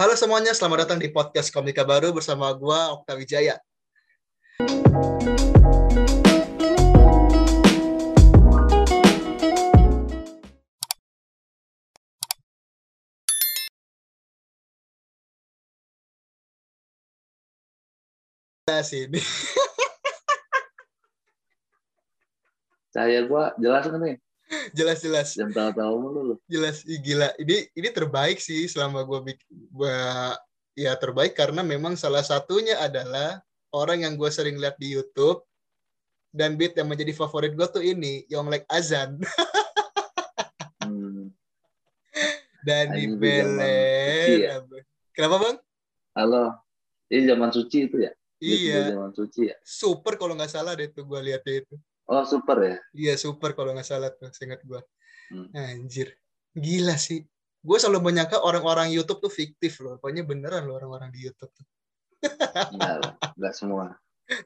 Halo semuanya, selamat datang di podcast Komika Baru bersama gua Okta Wijaya. Sini. Cahaya gua jelas kan nih? Jelas-jelas. Jam tahu-tahu mulu lu. Jelas, gila. Ini ini terbaik sih selama gua bikin ya terbaik karena memang salah satunya adalah orang yang gue sering lihat di YouTube dan beat yang menjadi favorit gue tuh ini Yonglek Azan Hmm. Zaman suci ya? Kenapa bang? Halo. Ini zaman suci itu ya? Iya, Zaman suci ya? super kalau nggak salah deh tuh gue lihatnya itu. Oh super ya? Iya super kalau nggak salah tuh, seingat gue. Hmm. Anjir, gila sih. Gue selalu menyangka orang-orang YouTube tuh fiktif loh. Pokoknya beneran loh orang-orang di YouTube tuh. Enggak semua.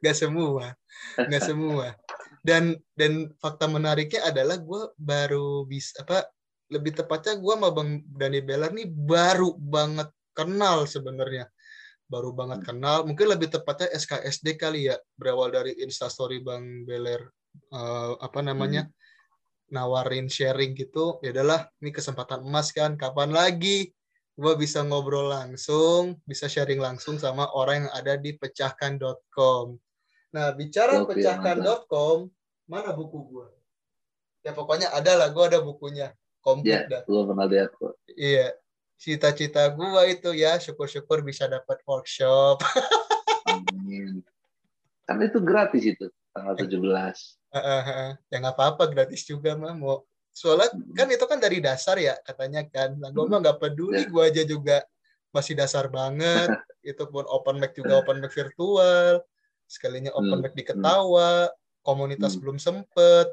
Gak semua, gak semua. Dan dan fakta menariknya adalah gue baru bisa apa lebih tepatnya gue sama bang Dani Beller nih baru banget kenal sebenarnya, baru banget Hmm. kenal. Mungkin lebih tepatnya SKSD kali ya berawal dari Instastory bang Beller eh, apa namanya nawarin sharing gitu. Ya adalah ini kesempatan emas kan. Kapan lagi gue bisa ngobrol langsung, bisa sharing langsung sama orang yang ada di pecahkan.com. Nah, bicara Oke, pecahkan.com, mana buku gue? Ya pokoknya ada lah, gue ada bukunya. Komplit Ya, dah. lu pernah lihat kok. Iya. Cita-cita gue itu ya, syukur-syukur bisa dapat workshop. Amin. Kan itu gratis itu, tanggal 17. ya nggak apa-apa, gratis juga mah. Mau soalnya kan itu kan dari dasar ya katanya kan. Nah, gue mah nggak peduli, Ya. gue aja juga masih dasar banget. itu pun open mic juga open mic virtual. Sekalinya open Hmm. mic di Ketawa, komunitas Hmm. belum sempet.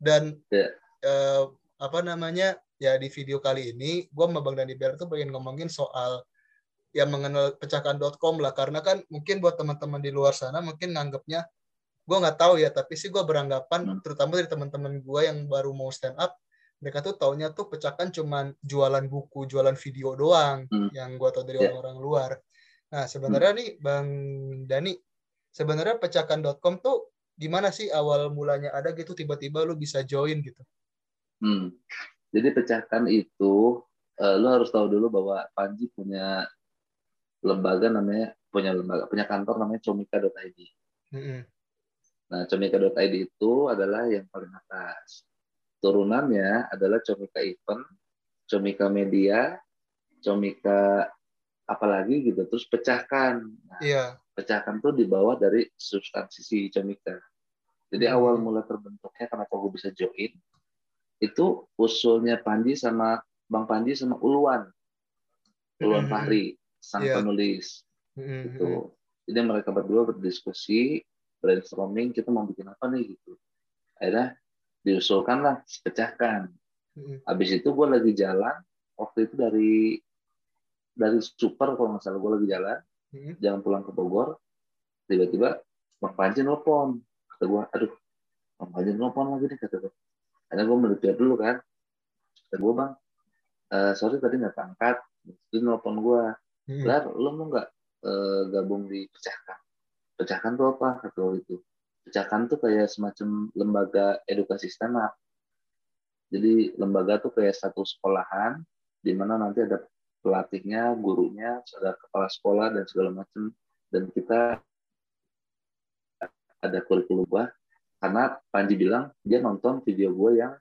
Dan Ya. eh, apa namanya ya di video kali ini gue sama Bang Dani Bear tuh pengen ngomongin soal yang mengenal pecahkan.com lah karena kan mungkin buat teman-teman di luar sana mungkin nganggapnya gue nggak tahu ya tapi sih gue beranggapan Hmm. terutama dari teman-teman gue yang baru mau stand up mereka tuh taunya tuh pecahkan cuman jualan buku jualan video doang Hmm. yang gue tahu dari Ya. orang-orang luar nah sebenarnya nih Bang Dani sebenarnya pecahkan.com tuh gimana sih awal mulanya ada gitu tiba-tiba lu bisa join gitu Hmm. Jadi pecahkan itu, eh, lu harus tahu dulu bahwa Panji punya lembaga namanya, punya lembaga, punya kantor namanya comika.id. Mm-mm. Nah, comika.id itu adalah yang paling atas. Turunannya adalah Comika Event, Comika Media, Comika apalagi gitu, terus pecahkan. Nah, iya pecahkan tuh di bawah dari substansi si Comika. Jadi Hmm. awal mula terbentuknya kenapa gue bisa join, itu usulnya Panji sama Bang Panji sama Uluan. Uluan Hmm. Fahri, sang Iya. penulis Mm-mm. gitu. Jadi mereka berdua berdiskusi, brainstorming, kita mau bikin apa nih gitu. Akhirnya diusulkan lah, pecahkan. Mm-mm. Habis itu gue lagi jalan, waktu itu dari dari super kalau nggak salah gue lagi jalan, Mm-mm. jalan pulang ke Bogor, tiba-tiba Bang Panji nelfon. Kata gue, aduh, Bang Panji nelfon lagi nih, kata gue. Karena gue melipir dulu kan. Kata gue, Bang, eh, sorry tadi nggak angkat. Terus nelfon gue. Lar, lo mau nggak eh, gabung di Pecahkan? Pecahkan tuh apa? Kata gue itu. Pecahkan tuh kayak semacam lembaga edukasi up. Jadi lembaga tuh kayak satu sekolahan, di mana nanti ada pelatihnya, gurunya, ada kepala sekolah dan segala macam. Dan kita ada kurikulum gua karena Panji bilang dia nonton video gue yang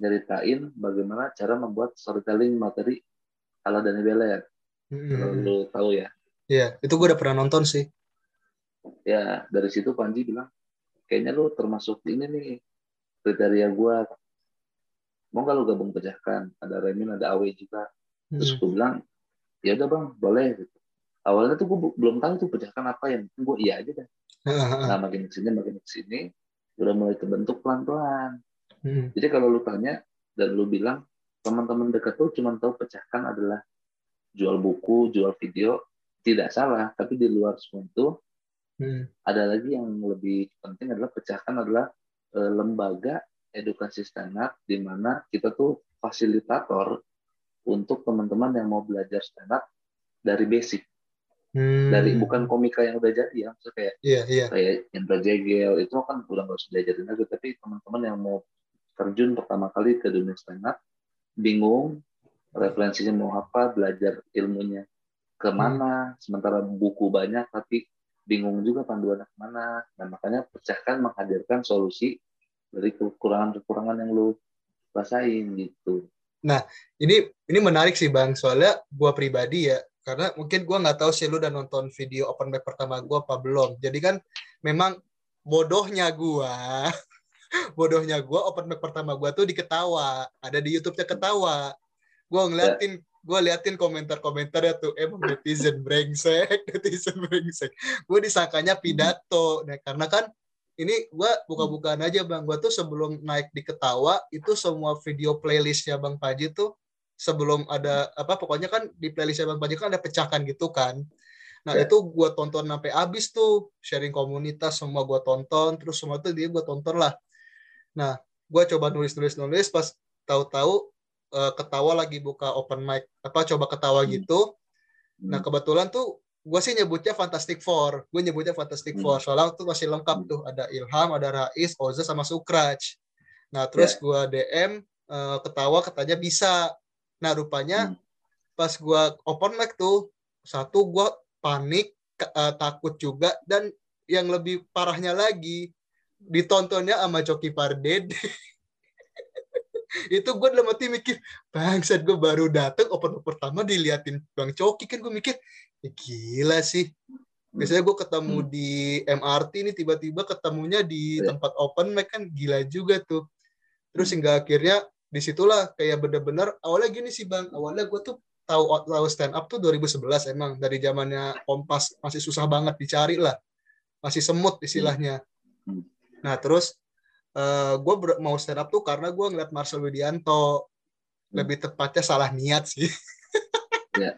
nyeritain bagaimana cara membuat storytelling materi ala Dani Beler. Kalau Mm-mm. lu tahu ya. Iya, itu gue udah pernah nonton sih. Ya, dari situ Panji bilang, kayaknya lu termasuk ini nih kriteria gua. Mau nggak lu gabung pecahkan? Ada Remin, ada Awe juga. Terus Mm-mm. gue bilang, ya udah bang, boleh. Gitu. Awalnya tuh gue belum tahu tuh pecahkan apa yang gue iya aja deh. Nah makin ke sini makin ke sini udah mulai terbentuk pelan-pelan. Mm-mm. Jadi kalau lu tanya dan lu bilang teman-teman dekat tuh cuma tahu pecahkan adalah jual buku, jual video, tidak salah. Tapi di luar semua itu Mm-mm. ada lagi yang lebih penting adalah pecahkan adalah eh, lembaga edukasi stand up di mana kita tuh fasilitator untuk teman-teman yang mau belajar stand up dari basic Hmm. dari bukan komika yang udah jadi ya maksudnya kayak Iya, iya. kayak Indra Jegel itu kan udah nggak usah diajarin lagi tapi teman-teman yang mau terjun pertama kali ke dunia stand up bingung referensinya mau apa belajar ilmunya ke mana sementara buku banyak tapi bingung juga panduannya ke mana nah makanya pecahkan menghadirkan solusi dari kekurangan-kekurangan yang lu rasain gitu Ini ini menarik sih Bang, soalnya gua pribadi ya, karena mungkin gua nggak tahu sih lu udah nonton video open mic pertama gua apa belum. Jadi kan memang bodohnya gua, bodohnya gua open mic pertama gua tuh diketawa, ada di YouTube-nya ketawa. Gua ngeliatin gua liatin komentar-komentarnya tuh emang netizen brengsek, netizen brengsek. Gue disangkanya pidato. Nah, karena kan ini gua buka-bukaan aja Bang, gua tuh sebelum naik di ketawa itu semua video playlistnya Bang Paji tuh sebelum ada apa pokoknya kan di playlistnya Bang Paji kan ada pecahkan gitu kan. Nah, Ya. itu gua tonton sampai habis tuh, sharing komunitas semua gua tonton, terus semua tuh dia gua tonton lah. Nah, gua coba nulis-nulis nulis pas tahu-tahu eh, ketawa lagi buka open mic, apa coba ketawa Hmm. gitu. Nah, Hmm. kebetulan tuh gue sih nyebutnya Fantastic Four. Gue nyebutnya Fantastic Hmm. Four. Soalnya tuh masih lengkap Hmm. tuh. Ada Ilham, ada Rais, Oza, sama Sukraj. Nah, terus gue DM, eh, ketawa katanya bisa. Nah, rupanya Hmm. pas gue open mic tuh, satu gue panik, eh, takut juga, dan yang lebih parahnya lagi, ditontonnya sama Coki Pardede. itu gue dalam hati mikir bangsat gue baru dateng open mic pertama diliatin Bang Coki kan gue mikir "Ya gila sih biasanya gue ketemu Hmm. di MRT ini tiba-tiba ketemunya di Ya. tempat open mic kan gila juga tuh terus Hmm. hingga akhirnya di situlah kayak bener-bener awalnya gini sih bang awalnya gue tuh tahu tahu stand up tuh 2011 emang dari zamannya Kompas masih susah banget dicari lah masih semut istilahnya Hmm. nah terus gue mau stand up tuh karena gue ngeliat Marcel Widianto lebih tepatnya salah niat sih Ya.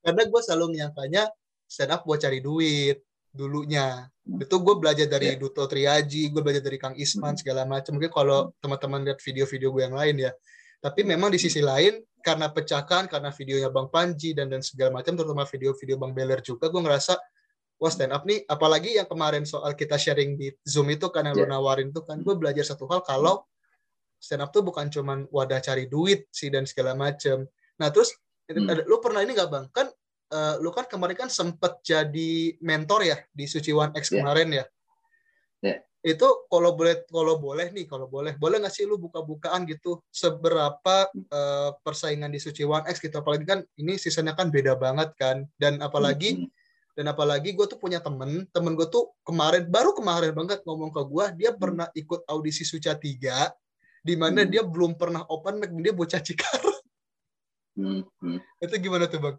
karena gue selalu menyangkanya stand up buat cari duit dulunya Hmm. itu gue belajar dari Ya. Duto Triaji gue belajar dari Kang Isman Hmm. segala macam mungkin kalau teman-teman lihat video-video gue yang lain ya tapi memang di sisi lain karena pecahkan karena videonya Bang Panji dan dan segala macam terutama video-video Bang Beler juga gue ngerasa wah stand up nih apalagi yang kemarin soal kita sharing di Zoom itu kan yang lu Ya. nawarin tuh kan gue belajar satu hal kalau stand up tuh bukan cuman wadah cari duit sih dan segala macam nah terus Hmm. ada- lu pernah ini nggak bang kan eh, lu kan kemarin kan sempet jadi mentor ya di Suci One X Ya. kemarin ya Ya. itu kalau boleh kalau boleh nih kalau boleh boleh nggak sih lu buka-bukaan gitu seberapa eh, persaingan di Suci One X gitu apalagi kan ini seasonnya kan beda banget kan dan apalagi Hmm. Dan apalagi gue tuh punya temen temen gue tuh kemarin baru kemarin banget ngomong ke gue dia pernah ikut audisi Suca 3 di mana Hmm. dia belum pernah open mic dia bocah Cikarang Hmm. Hmm. itu gimana tuh bang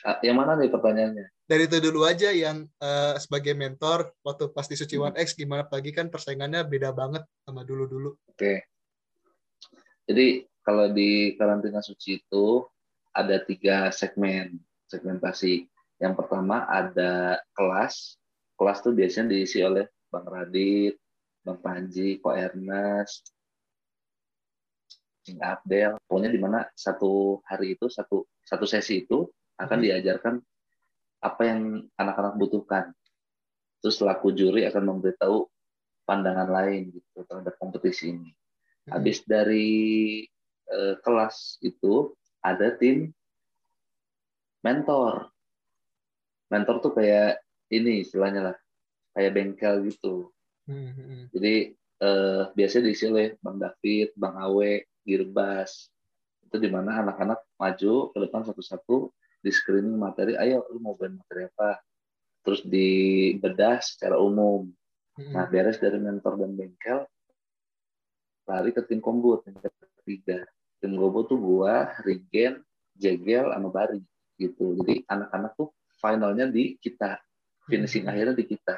Ah, yang mana nih pertanyaannya dari itu dulu aja yang eh, sebagai mentor waktu pas di Suci Hmm. One X gimana pagi kan persaingannya beda banget sama dulu dulu Oke. Jadi kalau di karantina suci itu ada tiga segmen segmentasi. Yang pertama ada kelas. Kelas tuh biasanya diisi oleh Bang Radit, Bang Panji, Ko Ernest, Cing Abdel. Pokoknya di mana satu hari itu satu satu sesi itu akan Hmm. diajarkan apa yang anak-anak butuhkan. Terus selaku juri akan memberitahu pandangan lain gitu terhadap kompetisi ini. Hmm. Habis dari eh, kelas itu ada tim mentor. Mentor tuh kayak ini istilahnya lah, kayak bengkel gitu. Hmm, hmm, hmm. Jadi eh, biasanya diisi oleh Bang David, Bang Awe, Girbas. Itu di mana anak-anak maju ke depan satu-satu di screening materi. Ayo, lu mau main materi apa? Terus dibedah secara umum. Hmm. Nah, beres dari mentor dan bengkel, lari ke tim kombut yang ketiga. Tim kombut tuh gua, Rigen, Jegel, sama Bari gitu. Jadi anak-anak tuh finalnya di kita, finishing Hmm. akhirnya di kita.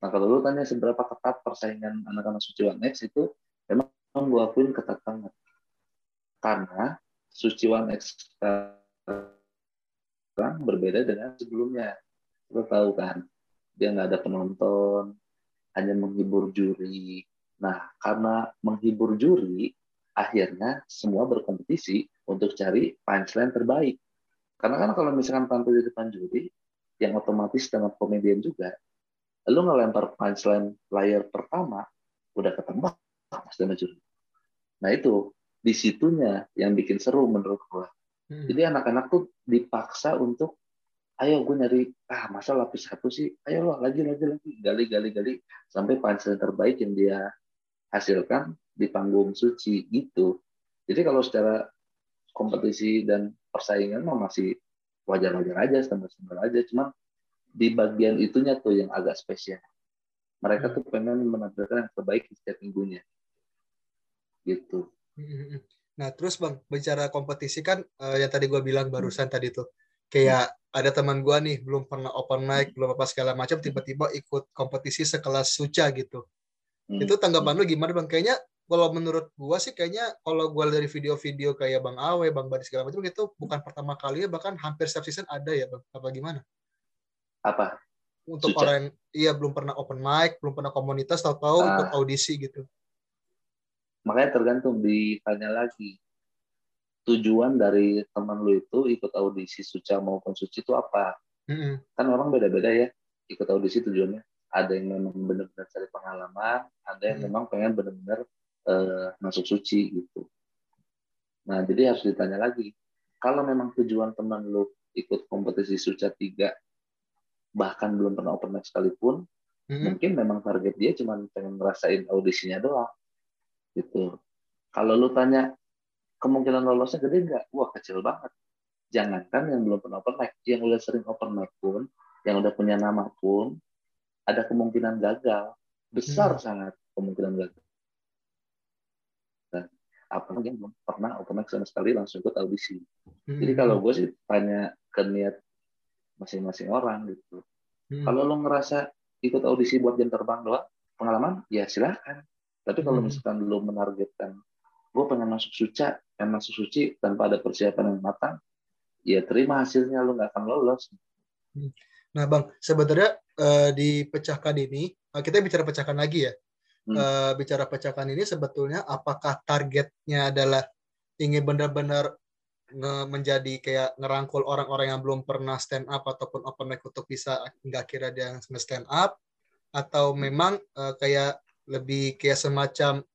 Nah kalau lu tanya seberapa ketat persaingan anak-anak Suci One X itu, memang gua akuin ketat banget. Karena Suci One X sekarang berbeda dengan sebelumnya. Lo tahu kan, dia nggak ada penonton, hanya menghibur juri. Nah, karena menghibur juri, akhirnya semua berkompetisi untuk cari punchline terbaik. Karena kan kalau misalkan tampil di depan juri, yang otomatis dengan komedian juga, lu ngelempar punchline layar pertama, udah ketemu dan juri. Nah itu di situnya yang bikin seru menurut gua. Hmm. Jadi anak-anak tuh dipaksa untuk ayo gue nyari ah masa lapis satu sih ayo lo lagi lagi lagi gali gali gali sampai punchline terbaik yang dia hasilkan di panggung suci gitu jadi kalau secara kompetisi dan persaingan mah masih wajar-wajar aja standar-standar aja. Cuman di bagian itunya tuh yang agak spesial. Mereka tuh pengen menampilkan yang terbaik di setiap minggunya. Gitu. Nah terus bang bicara kompetisi kan uh, yang tadi gue bilang barusan hmm. tadi tuh kayak ada teman gue nih belum pernah open mic belum apa segala macam tiba-tiba ikut kompetisi sekelas suca gitu. Hmm. itu tanggapan lu gimana bang? Kayaknya kalau menurut gue sih kayaknya kalau gue dari video-video kayak bang Awe bang Badi segala macam itu bukan pertama kali ya bahkan hampir setiap season ada ya bang apa gimana apa untuk Suca. orang yang iya belum pernah open mic belum pernah komunitas tahu-tahu ah. ikut audisi gitu makanya tergantung ditanya lagi tujuan dari teman lu itu ikut audisi Suca maupun Suci itu apa? Mm-hmm. Kan orang beda-beda ya ikut audisi tujuannya. Ada yang memang benar-benar cari pengalaman, ada yang mm-hmm. memang pengen benar-benar uh, masuk suci gitu. Nah, jadi harus ditanya lagi. Kalau memang tujuan teman lu ikut kompetisi Suca 3 bahkan belum pernah open mic sekalipun, mm-hmm. mungkin memang target dia cuma pengen ngerasain audisinya doang. Gitu. Kalau lu tanya kemungkinan lolosnya gede nggak? Wah kecil banget. Jangankan yang belum pernah open mic, yang udah sering open mic pun, yang udah punya nama pun, ada kemungkinan gagal. Besar hmm. sangat kemungkinan gagal. Apalagi yang belum pernah open mic sama sekali langsung ikut audisi. Hmm. Jadi kalau gue sih tanya ke niat masing-masing orang gitu. Hmm. Kalau lo ngerasa ikut audisi buat jam terbang doang, pengalaman, ya silahkan. Tapi kalau hmm. misalkan lo menargetkan gue pengen masuk suci pengen masuk suci tanpa ada persiapan yang matang ya terima hasilnya lu nggak akan lolos hmm. nah bang sebenarnya uh, dipecahkan ini uh, kita bicara pecahkan lagi ya hmm. uh, bicara pecahkan ini sebetulnya apakah targetnya adalah ingin benar-benar menjadi kayak ngerangkul orang-orang yang belum pernah stand up ataupun open mic untuk bisa nggak kira dia yang stand up? Atau memang uh, kayak lebih kayak semacam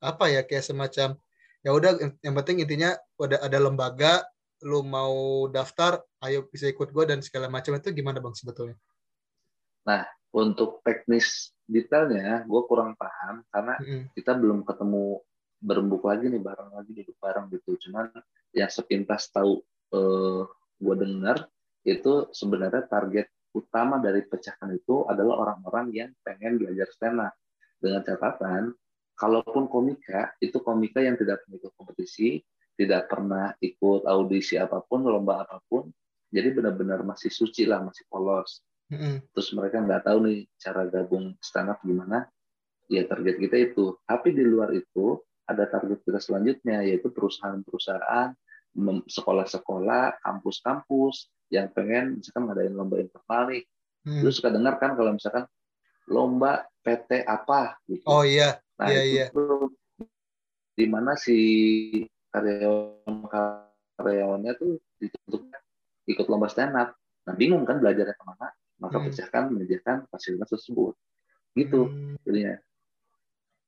apa ya kayak semacam ya udah yang penting intinya udah ada lembaga lu mau daftar ayo bisa ikut gue dan segala macam itu gimana bang sebetulnya? Nah untuk teknis detailnya gue kurang paham karena mm -hmm. kita belum ketemu berembuk lagi nih bareng lagi duduk bareng gitu. Cuman yang sepintas tahu eh, gue dengar itu sebenarnya target utama dari pecahkan itu adalah orang-orang yang pengen belajar stand up dengan catatan kalaupun komika itu komika yang tidak pernah ikut kompetisi tidak pernah ikut audisi apa pun lomba apa pun jadi benar-benar masih suci lah masih polos mm-hmm. terus mereka nggak tahu nih cara gabung stand up gimana ya target kita itu tapi di luar itu ada target kita selanjutnya yaitu perusahaan-perusahaan sekolah-sekolah kampus-kampus yang pengen misalkan ngadain lomba internal nih hmm. lu suka dengar kan kalau misalkan lomba PT apa gitu. Oh iya. Nah, iya, itu iya. di mana si karyawan karyawannya tuh dituntut ikut lomba stand up. Nah, bingung kan belajarnya ke mana? Maka hmm. pecahkan menyediakan fasilitas tersebut. Gitu hmm. jadinya.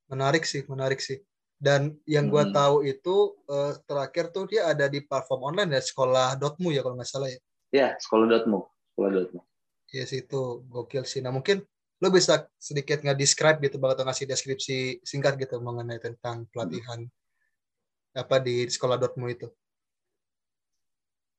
Menarik sih, menarik sih. Dan yang gue hmm. tahu itu uh, terakhir tuh dia ada di platform online ya sekolah.mu ya kalau nggak salah ya. Ya, sekolah.mu, sekolah.mu. Yes itu gokil sih. Nah mungkin lo bisa sedikit nggak describe gitu bang atau ngasih deskripsi singkat gitu mengenai tentang pelatihan hmm. apa di sekolah dotmu itu?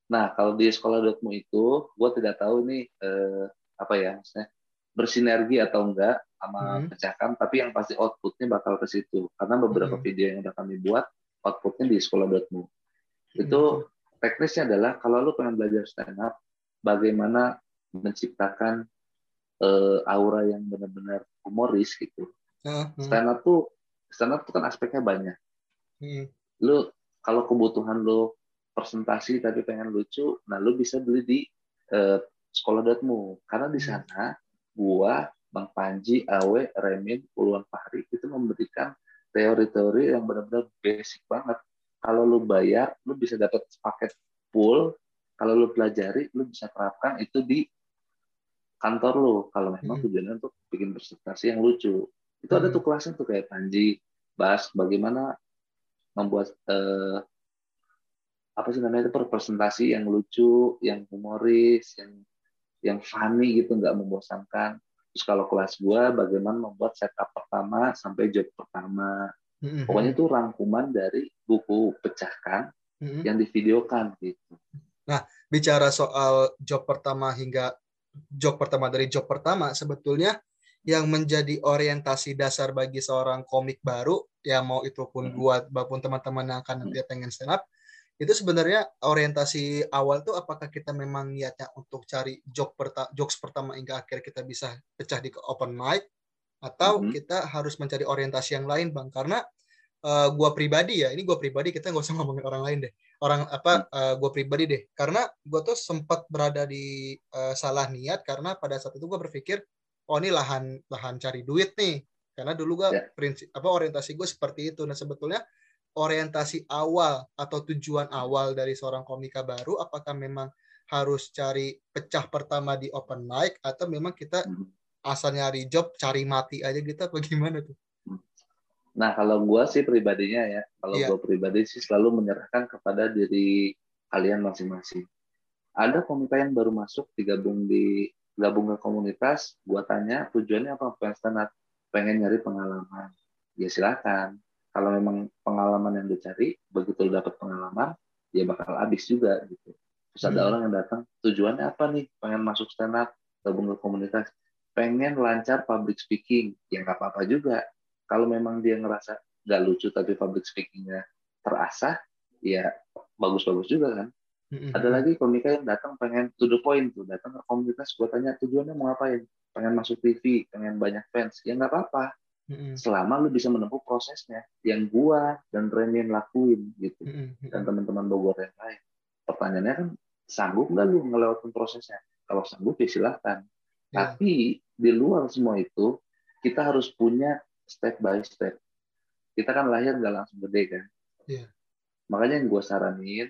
Nah kalau di sekolah dotmu itu, gue tidak tahu nih eh, apa ya maksudnya bersinergi atau enggak sama hmm. pecahkan, tapi yang pasti outputnya bakal ke situ karena beberapa hmm. video yang udah kami buat outputnya di sekolah dotmu. Itu hmm. teknisnya adalah kalau lo pengen belajar stand up, bagaimana menciptakan uh, aura yang benar-benar humoris gitu. Uh, uh. Stand up tuh stand up tuh kan aspeknya banyak. Uh. Lu kalau kebutuhan lu presentasi tapi pengen lucu, nah lu bisa beli di uh, sekolah datmu karena di sana gua Bang Panji, Awe, Remin, Puluhan Fahri itu memberikan teori-teori yang benar-benar basic banget. Kalau lu bayar, lu bisa dapat paket full kalau lu pelajari lu bisa terapkan itu di kantor lu kalau memang Hmm. tujuannya untuk bikin presentasi yang lucu itu ada Hmm. tuh kelasnya tuh kayak Panji bahas bagaimana membuat eh, apa sih namanya itu presentasi yang lucu yang humoris yang yang funny gitu nggak membosankan terus kalau kelas gua bagaimana membuat setup pertama sampai job pertama Mm-mm. pokoknya itu rangkuman dari buku pecahkan Mm-mm. yang divideokan gitu bicara soal job pertama hingga job pertama dari job pertama sebetulnya yang menjadi orientasi dasar bagi seorang komik baru ya mau itu pun Hmm. gua maupun teman-teman yang akan nanti pengen stand up itu sebenarnya orientasi awal tuh apakah kita memang niatnya untuk cari job pertama jokes pertama hingga akhir kita bisa pecah di open mic atau Mhm. kita harus mencari orientasi yang lain bang? Karena eh, gua pribadi ya ini gua pribadi kita nggak usah ngomongin orang lain deh. Orang apa eh, gua pribadi deh. Karena gua tuh sempat berada di eh, salah niat karena pada saat itu gua berpikir oh ini lahan lahan cari duit nih. Karena dulu gua Ya. prinsip apa orientasi gue seperti itu. Nah sebetulnya orientasi awal atau tujuan awal dari seorang komika baru apakah memang harus cari pecah pertama di open mic atau memang kita Mhm. asal nyari job cari mati aja gitu apa gimana tuh Nah, kalau gua sih pribadinya ya, kalau Iya. gua pribadi sih selalu menyerahkan kepada diri kalian masing-masing. Ada komika yang baru masuk, digabung di gabung ke komunitas, gua tanya tujuannya apa pengen stand up? pengen nyari pengalaman. Ya silakan. Kalau memang pengalaman yang dicari, begitu dapat pengalaman, ya bakal habis juga gitu. Terus ada Hmm. orang yang datang, tujuannya apa nih? Pengen masuk stand up, gabung ke komunitas, pengen lancar public speaking, ya nggak apa-apa juga kalau memang dia ngerasa nggak lucu tapi public speakingnya terasah, ya bagus-bagus juga kan. Mm-mm. Ada lagi komika yang datang pengen to the point tuh, datang ke komunitas, gue tanya tujuannya mau ngapain? Pengen masuk TV, pengen banyak fans, ya nggak apa-apa. Mm-mm. Selama lu bisa menempuh prosesnya, yang gua dan Remian lakuin gitu, Mm-mm. dan teman-teman Bogor yang lain. Pertanyaannya kan, sanggup nggak lu ngelewatin prosesnya? Kalau sanggup ya silahkan. Ya. Tapi di luar semua itu, kita harus punya step by step. Kita kan lahir nggak langsung gede kan. Iya. Makanya yang gue saranin,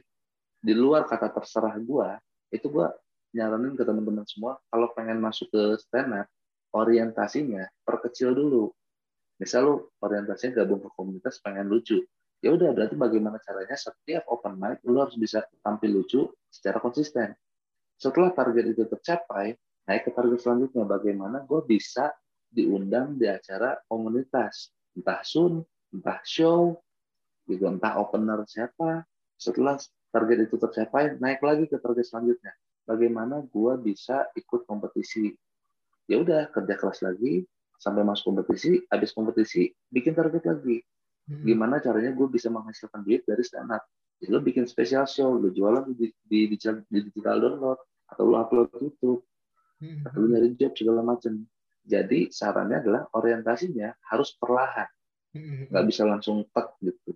di luar kata terserah gue, itu gue nyaranin ke teman-teman semua, kalau pengen masuk ke stand up, orientasinya perkecil dulu. Misal lu orientasinya gabung ke komunitas pengen lucu. Ya udah berarti bagaimana caranya setiap open mic lu harus bisa tampil lucu secara konsisten. Setelah target itu tercapai, naik ke target selanjutnya. Bagaimana gue bisa diundang di acara komunitas? Entah sun entah show gitu. Entah opener siapa. Setelah target itu tercapai naik lagi ke target selanjutnya. Bagaimana gue bisa ikut kompetisi? Ya udah kerja keras lagi sampai masuk kompetisi habis kompetisi bikin target lagi Mm-mm. gimana caranya gue bisa menghasilkan duit dari stand up ya, lo bikin special show lo jualan di, di, di, di digital download atau lo upload YouTube Mm-mm. atau lo nyari job segala macam jadi sarannya adalah orientasinya harus perlahan Mm-mm. nggak bisa langsung tek gitu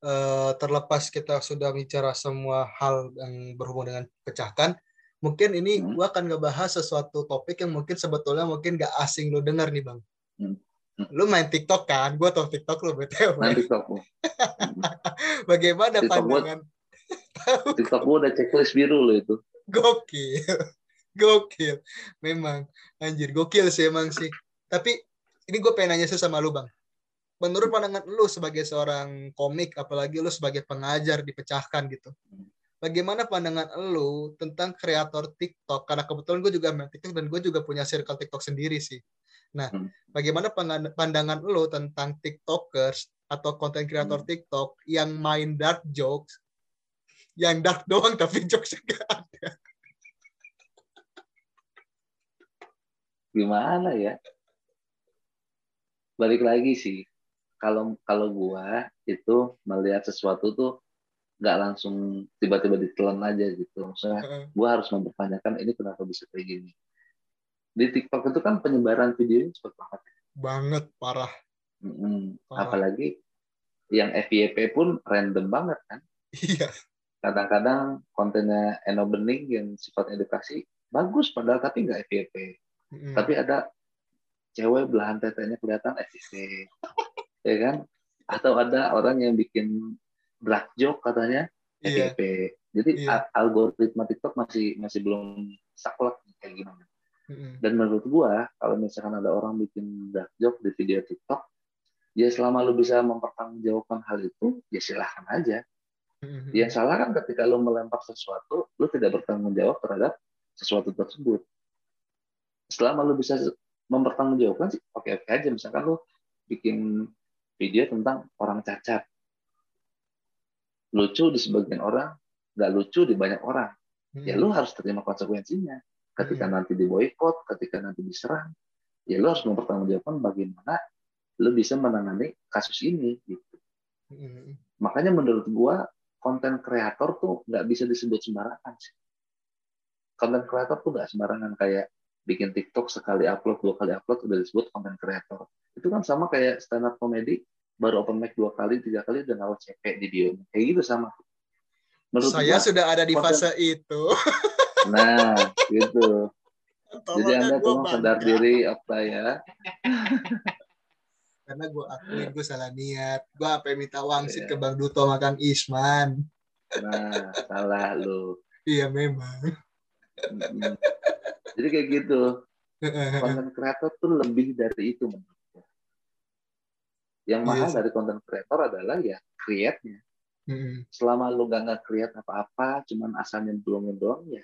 Eh, terlepas kita sudah bicara semua hal yang berhubungan dengan pecahkan, mungkin ini Hmm. gua akan ngebahas sesuatu topik yang mungkin sebetulnya mungkin gak asing lu dengar nih bang. Hmm. Hmm. Lu main TikTok kan? Gua tau TikTok lu btw. nanti TikTok Bagaimana TikTok gua- pandangan? TikTok gue udah checklist biru lo itu Gokil, gokil. Memang anjir gokil sih emang sih. Tapi ini gue pengen nanya sih sama lu bang. Menurut pandangan lu sebagai seorang komik, apalagi lu sebagai pengajar dipecahkan gitu. Bagaimana pandangan lu tentang kreator TikTok? Karena kebetulan gue juga main TikTok dan gue juga punya circle TikTok sendiri sih. Nah, Hmm. bagaimana pandangan lu tentang TikTokers atau konten kreator Hmm. TikTok yang main dark jokes, yang dark doang tapi jokesnya gak ada. gimana ya balik lagi sih kalau kalau gua itu melihat sesuatu tuh nggak langsung tiba-tiba ditelan aja gitu. Maksudnya Heeh. gua harus mempertanyakan ini kenapa bisa kayak gini? Di TikTok itu kan penyebaran videonya cepet banget banget parah. Mm-mm. Parah. apalagi yang FYP pun random banget kan. Iya. Kadang-kadang kontennya Eno Bening yang sifat edukasi bagus padahal tapi nggak FYP Mm-mm. tapi ada cewek belahan tetenya kelihatan FYP ya kan? Atau ada orang yang bikin black joke katanya iya FYP Jadi a- algoritma TikTok masih masih belum saklek kayak gimana. Mm-mm. Dan menurut gua kalau misalkan ada orang bikin dark joke di video TikTok, ya selama lu bisa mempertanggungjawabkan hal itu, ya silahkan aja. Mm-mm. Yang salah kan ketika lu melempar sesuatu, lu tidak bertanggung jawab terhadap sesuatu tersebut. Selama lu bisa mempertanggungjawabkan sih, oke-oke aja. Misalkan lu bikin video tentang orang cacat. Lucu di sebagian orang, nggak lucu di banyak orang. Ya lu harus terima konsekuensinya. Ketika Hmm. nanti diboykot, ketika nanti diserang, ya lu harus mempertanggungjawabkan bagaimana lu bisa menangani kasus ini. Gitu. Mm-mm. Makanya menurut gua konten kreator tuh nggak bisa disebut sembarangan sih. Konten kreator tuh nggak sembarangan kayak bikin TikTok sekali upload dua kali upload udah disebut konten kreator. Itu kan sama kayak stand up comedy baru open mic dua kali tiga kali udah naruh CP di bio kayak gitu sama. Menurut Saya gua, sudah ada di konten- fase itu. nah gitu. Jadi anda tolong sadar diri Okta ya. Karena gue akuin gue salah niat. Gue apa minta wangsit Iya. ke Bang Duto makan Isman. Nah salah lu. Iya memang. Jadi kayak gitu. konten kreator tuh lebih dari itu. Yang Iya mahal sih. dari konten kreator adalah ya create-nya. Mm-mm. Selama lu gak nge-create apa-apa, cuman asal nyemplungin doang ya.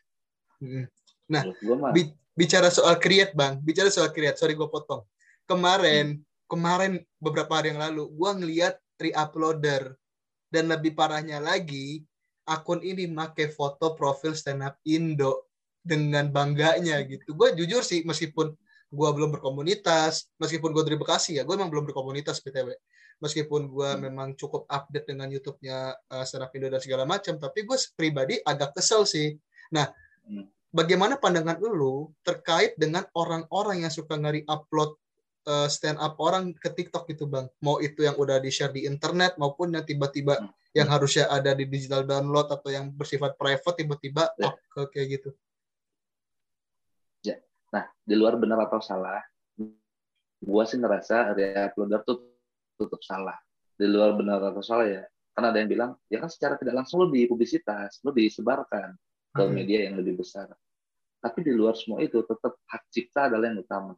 Mm-mm. Nah, mah Bi- bicara soal create bang, bicara soal create, sorry gue potong. Kemarin, kemarin beberapa hari yang lalu, gue ngeliat re-uploader dan lebih parahnya lagi, akun ini make foto profil stand up Indo dengan bangganya gitu. Gue jujur sih, meskipun gue belum berkomunitas, meskipun gue dari Bekasi ya, gue emang belum berkomunitas btw. Meskipun gue Hmm. memang cukup update dengan YouTube-nya uh, up Indo dan segala macam, tapi gue pribadi agak kesel sih. Nah, Hmm. bagaimana pandangan lu terkait dengan orang-orang yang suka ngari upload uh, stand up orang ke TikTok gitu bang mau itu yang udah di share di internet maupun yang tiba-tiba Hmm. yang harusnya ada di digital download atau yang bersifat private tiba-tiba Ya. up ke kayak gitu Nah, di luar benar atau salah, gua sih ngerasa re-uploader tuh tutup salah. Di luar benar atau salah ya, karena ada yang bilang, ya kan secara tidak langsung lo di publisitas, lo disebarkan ke Hmm. media yang lebih besar. Tapi di luar semua itu, tetap hak cipta adalah yang utama.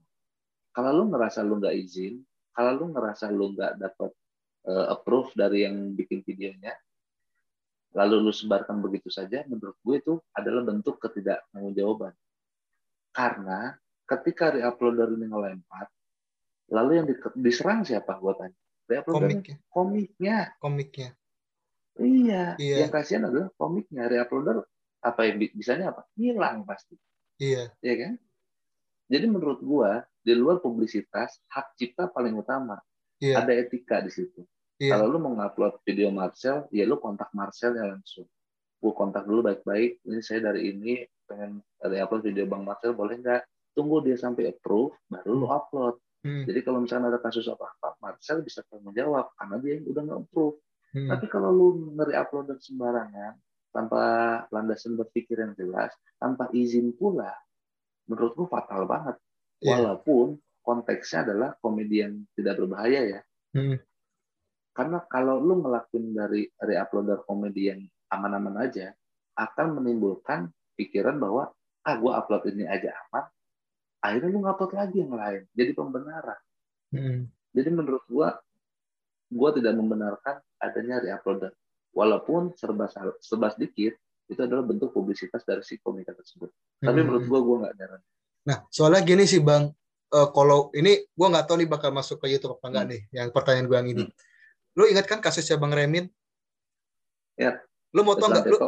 Kalau lu ngerasa lu nggak izin, kalau lu ngerasa lu nggak dapat eh, approve dari yang bikin videonya, lalu lu sebarkan begitu saja, menurut gue itu adalah bentuk ketidaktanggungjawaban. Karena ketika re-uploader ini ngelempar, lalu yang di- diserang siapa? Gue tanya. Re-uploader komiknya komiknya. komiknya Iya. Iya. Yang kasihan adalah komiknya. Re-uploader apa yang bi- bisanya apa? Hilang pasti. iya ya kan? Jadi menurut gua di luar publisitas hak cipta paling utama. iya Ada etika di situ. iya Kalau lu mau ngupload video Marcel, ya lu kontak Marcel ya langsung. Gua kontak dulu baik-baik. Ini saya dari ini pengen ada upload video Bang Marcel boleh nggak? Tunggu dia sampai approve, baru lu upload. Hmm, Jadi kalau misalnya ada kasus apa-apa, Marcel bisa tanggung jawab karena dia yang udah nge-approve. hmm, Tapi kalau lu ngeri-upload sembarangan, tanpa landasan berpikir yang jelas, tanpa izin pula, menurut gua fatal banget. iya Walaupun konteksnya adalah komedi yang tidak berbahaya ya. Hmm, Karena kalau lu ngelakuin dari re-uploader komedi yang aman-aman aja, akan menimbulkan pikiran bahwa ah gue upload ini aja aman, akhirnya lu ngupload lagi yang lain. Jadi pembenaran. hmm. Jadi menurut gua, gua tidak membenarkan adanya re-uploader. Walaupun serba serba sedikit, itu adalah bentuk publisitas dari si komika tersebut. Tapi Hmm. menurut gua gua nggak nyaran. Nah, soalnya gini sih Bang, Eh, kalau ini gue nggak tahu nih bakal masuk ke YouTube apa enggak Hmm. nih, yang pertanyaan gue yang ini. Lu ingat kan kasusnya Bang Remin? Ya. Lu mau tau nggak? Lu,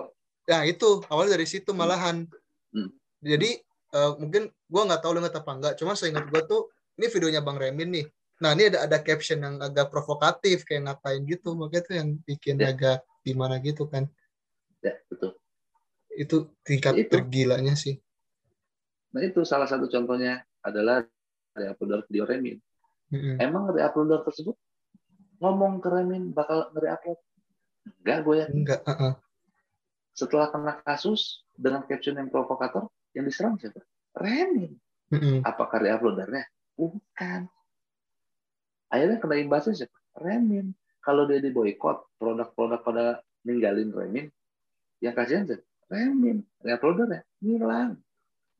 Nah itu awalnya dari situ malahan. Hmm. Jadi eh, mungkin gua nggak tahu lu ingat apa enggak. Cuma seingat gua tuh ini videonya Bang Remin nih. Nah ini ada ada caption yang agak provokatif kayak ngatain gitu. Makanya tuh yang bikin Ya. agak gimana gitu kan. ya betul. Itu tingkat Itu. tergilanya sih. Nah itu salah satu contohnya adalah re-uploader video Remin. Mm-mm. Emang re-uploader tersebut ngomong ke Remin bakal nge-upload? Enggak, gue ya. Enggak. uh-uh. Setelah kena kasus dengan caption yang provokator, yang diserang siapa? Remin. Mm-mm. Apakah re-uploadernya? Bukan. Akhirnya kena imbasnya siapa? Remin. Kalau dia diboykot, produk-produk pada ninggalin Remin, yang kasihan sih remin reuploader ya hilang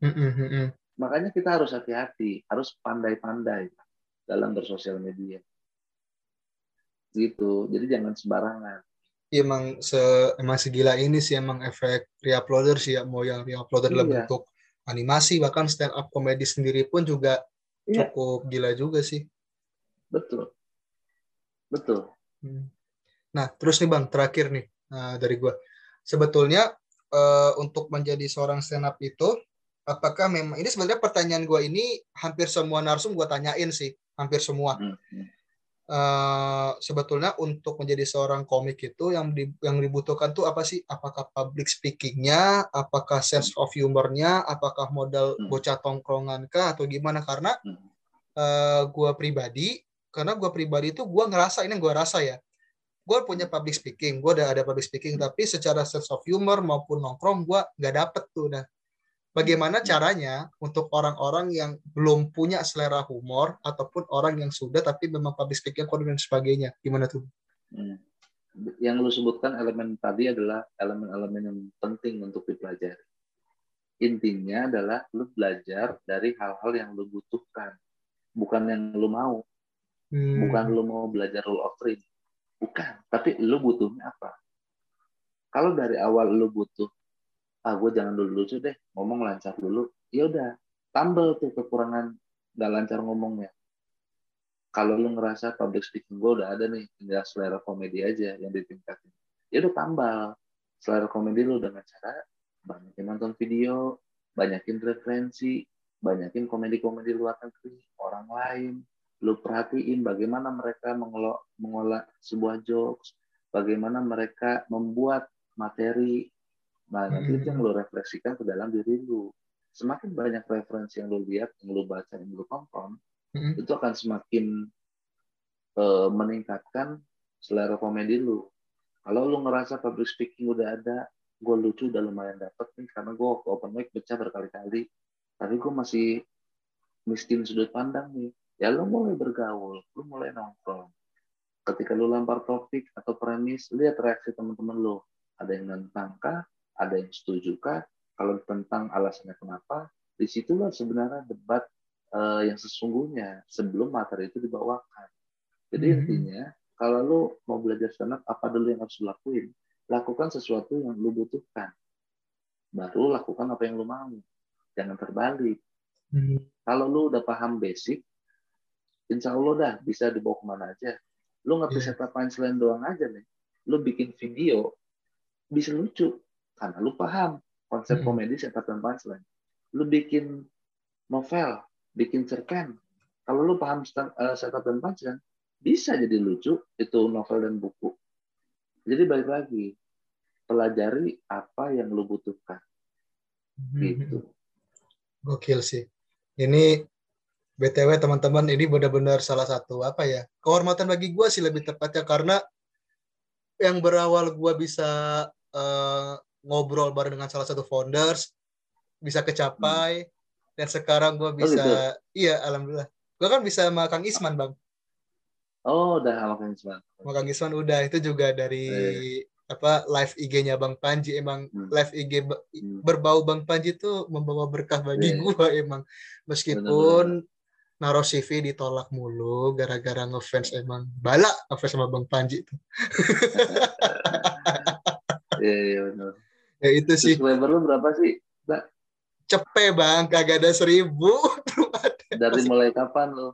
Mm-mm-mm. makanya kita harus hati-hati harus pandai-pandai dalam bersosial media gitu jadi jangan sembarangan emang se emang segila ini sih emang efek reuploader sih ya mau yang reuploader dalam Iya. bentuk animasi bahkan stand up komedi sendiri pun juga Iya. cukup gila juga sih. betul betul Hmm. Nah, terus nih Bang, terakhir nih uh, dari gua. Sebetulnya uh, untuk menjadi seorang stand up itu apakah memang ini sebenarnya pertanyaan gua ini hampir semua narsum gua tanyain sih, hampir semua. Hmm, hmm. Eh, sebetulnya untuk menjadi seorang komik itu yang di- yang dibutuhkan tuh apa sih? Apakah public speaking-nya, apakah sense of humor-nya, apakah modal Hmm. bocah tongkrongan kah atau gimana? Karena Hmm. eh, gua pribadi, karena gua pribadi itu gua ngerasa ini yang gua rasa ya. Gua punya public speaking, gua udah ada public speaking, Hmm. tapi secara sense of humor maupun nongkrong gua nggak dapet tuh. Nah, bagaimana caranya untuk orang-orang yang belum punya selera humor ataupun orang yang sudah tapi memang public speaking kurang dan sebagainya? Gimana tuh? Hmm. Yang lu sebutkan elemen tadi adalah elemen-elemen yang penting untuk dipelajari. Intinya adalah lu belajar dari hal-hal yang lu butuhkan, bukan yang lu mau. Hmm. Bukan lu mau belajar rule of three, bukan. Tapi lu butuhnya apa? Kalau dari awal lu butuh, ah gue jangan dulu lucu deh, ngomong lancar dulu. Ya udah, tambah tuh kekurangan nggak lancar ngomongnya. Kalau lu ngerasa public speaking gue udah ada nih, tinggal selera komedi aja yang ditingkatin. Ya udah tambah selera komedi lu dengan cara banyakin nonton video, banyakin referensi, banyakin komedi-komedi luar negeri, orang lain. Lu perhatiin bagaimana mereka mengolah, mengolah sebuah jokes, bagaimana mereka membuat materi. Nah, nanti itu yang lu refleksikan ke dalam diri lu. Semakin banyak referensi yang lu lihat, yang lu baca, yang lu tonton, Hmm. itu akan semakin eh, meningkatkan selera komedi lu. Kalau lu ngerasa public speaking udah ada, gue lucu udah lumayan dapet nih, karena gue waktu open mic pecah berkali-kali, tapi gue masih miskin sudut pandang nih. Ya lu mulai bergaul, lu mulai nongkrong. Ketika lu lempar topik atau premis, lihat reaksi teman-teman lu. Ada yang nentang kah? Ada yang setuju kah? Kalau tentang alasannya kenapa, di situlah sebenarnya debat eh, yang sesungguhnya sebelum materi itu dibawakan. Jadi Mhm. intinya kalau lu mau belajar stand up, apa dulu yang harus lakuin? Lakukan sesuatu yang lu butuhkan. Baru lakukan apa yang lu mau. Jangan terbalik. Hmm. Kalau lu udah paham basic, insya Allah dah bisa dibawa ke mana aja. Lu ngerti Iya. setup punchline doang aja nih. Lu bikin video, bisa lucu. Karena lu paham konsep Mhm. komedi setup dan punchline. Lu bikin novel, bikin cerpen. Kalau lu paham stand- eh, setup dan punchline, bisa jadi lucu itu novel dan buku. Jadi balik lagi, pelajari apa yang lu butuhkan. Hmm. Gitu. Gokil sih. Ini BTW teman-teman ini benar-benar salah satu apa ya kehormatan bagi gue sih lebih tepatnya karena yang berawal gue bisa eh, ngobrol bareng dengan salah satu founders bisa kecapai dan sekarang gue bisa gitu? iya alhamdulillah gue kan bisa sama Kang Isman bang Oh, udah makan semua. sama Kang Isman udah itu juga dari apa live IG-nya Bang Panji emang Hmm. live IG Hmm. berbau Bang Panji itu membawa berkah bagi Iya. gua emang meskipun naruh CV ditolak mulu gara-gara ngefans emang balak ngefans sama Bang Panji itu Iya, iya benar. Ya itu sih Subscriber lu berapa sih? Mbak? cepet bang kagak ada seribu Dari mulai kapan lu?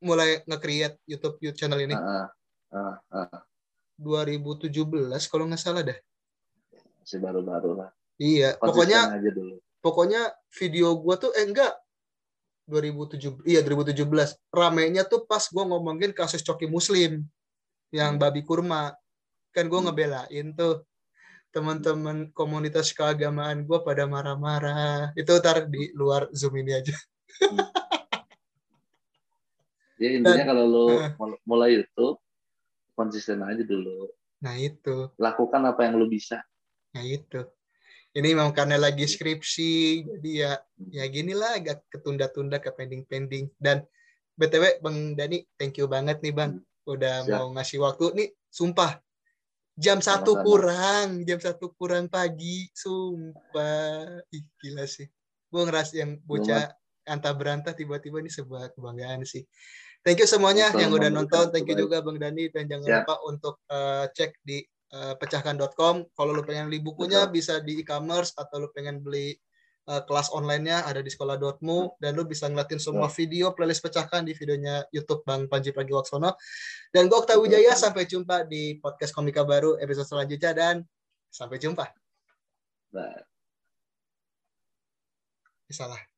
mulai nge-create YouTube YouTube channel ini ah, ah, ah. 2017 kalau nggak salah dah Masih baru-baru lah. iya Konsisten pokoknya aja dulu. pokoknya video gua tuh eh enggak 2007 iya 2017 ramenya tuh pas gua ngomongin kasus coki muslim yang Hmm. babi kurma kan gua Hmm. ngebelain tuh teman-teman komunitas keagamaan gua pada marah-marah. Itu ntar di luar zoom ini aja. Ya intinya Dan- kalau mul- mulai YouTube konsisten aja dulu. nah itu. Lakukan apa yang lu bisa. nah itu. Ini memang karena lagi skripsi jadi ya ya gini lah agak ketunda-tunda ke pending-pending. Dan btw bang Dani thank you banget nih bang. Udah Siap. mau ngasih waktu. Nih sumpah jam satu kurang jam satu kurang pagi sumpah. Ih, gila sih. Gue ngeras yang bocah antah berantah tiba-tiba ini sebuah kebanggaan sih. Thank you semuanya Sama-sama yang udah nonton. Thank you juga bang Dani. Dan jangan Siap. lupa untuk eh, cek di eh, pecahkan.com kalau lu pengen beli bukunya bisa di e-commerce atau lu pengen beli eh, kelas online-nya ada di sekolah.mu dan lu bisa ngeliatin semua video playlist pecahkan di videonya YouTube Bang Panji Pragiwaksono. Dan gue Okta Wijaya sampai jumpa di podcast Komika baru episode selanjutnya dan sampai jumpa. Nah, salah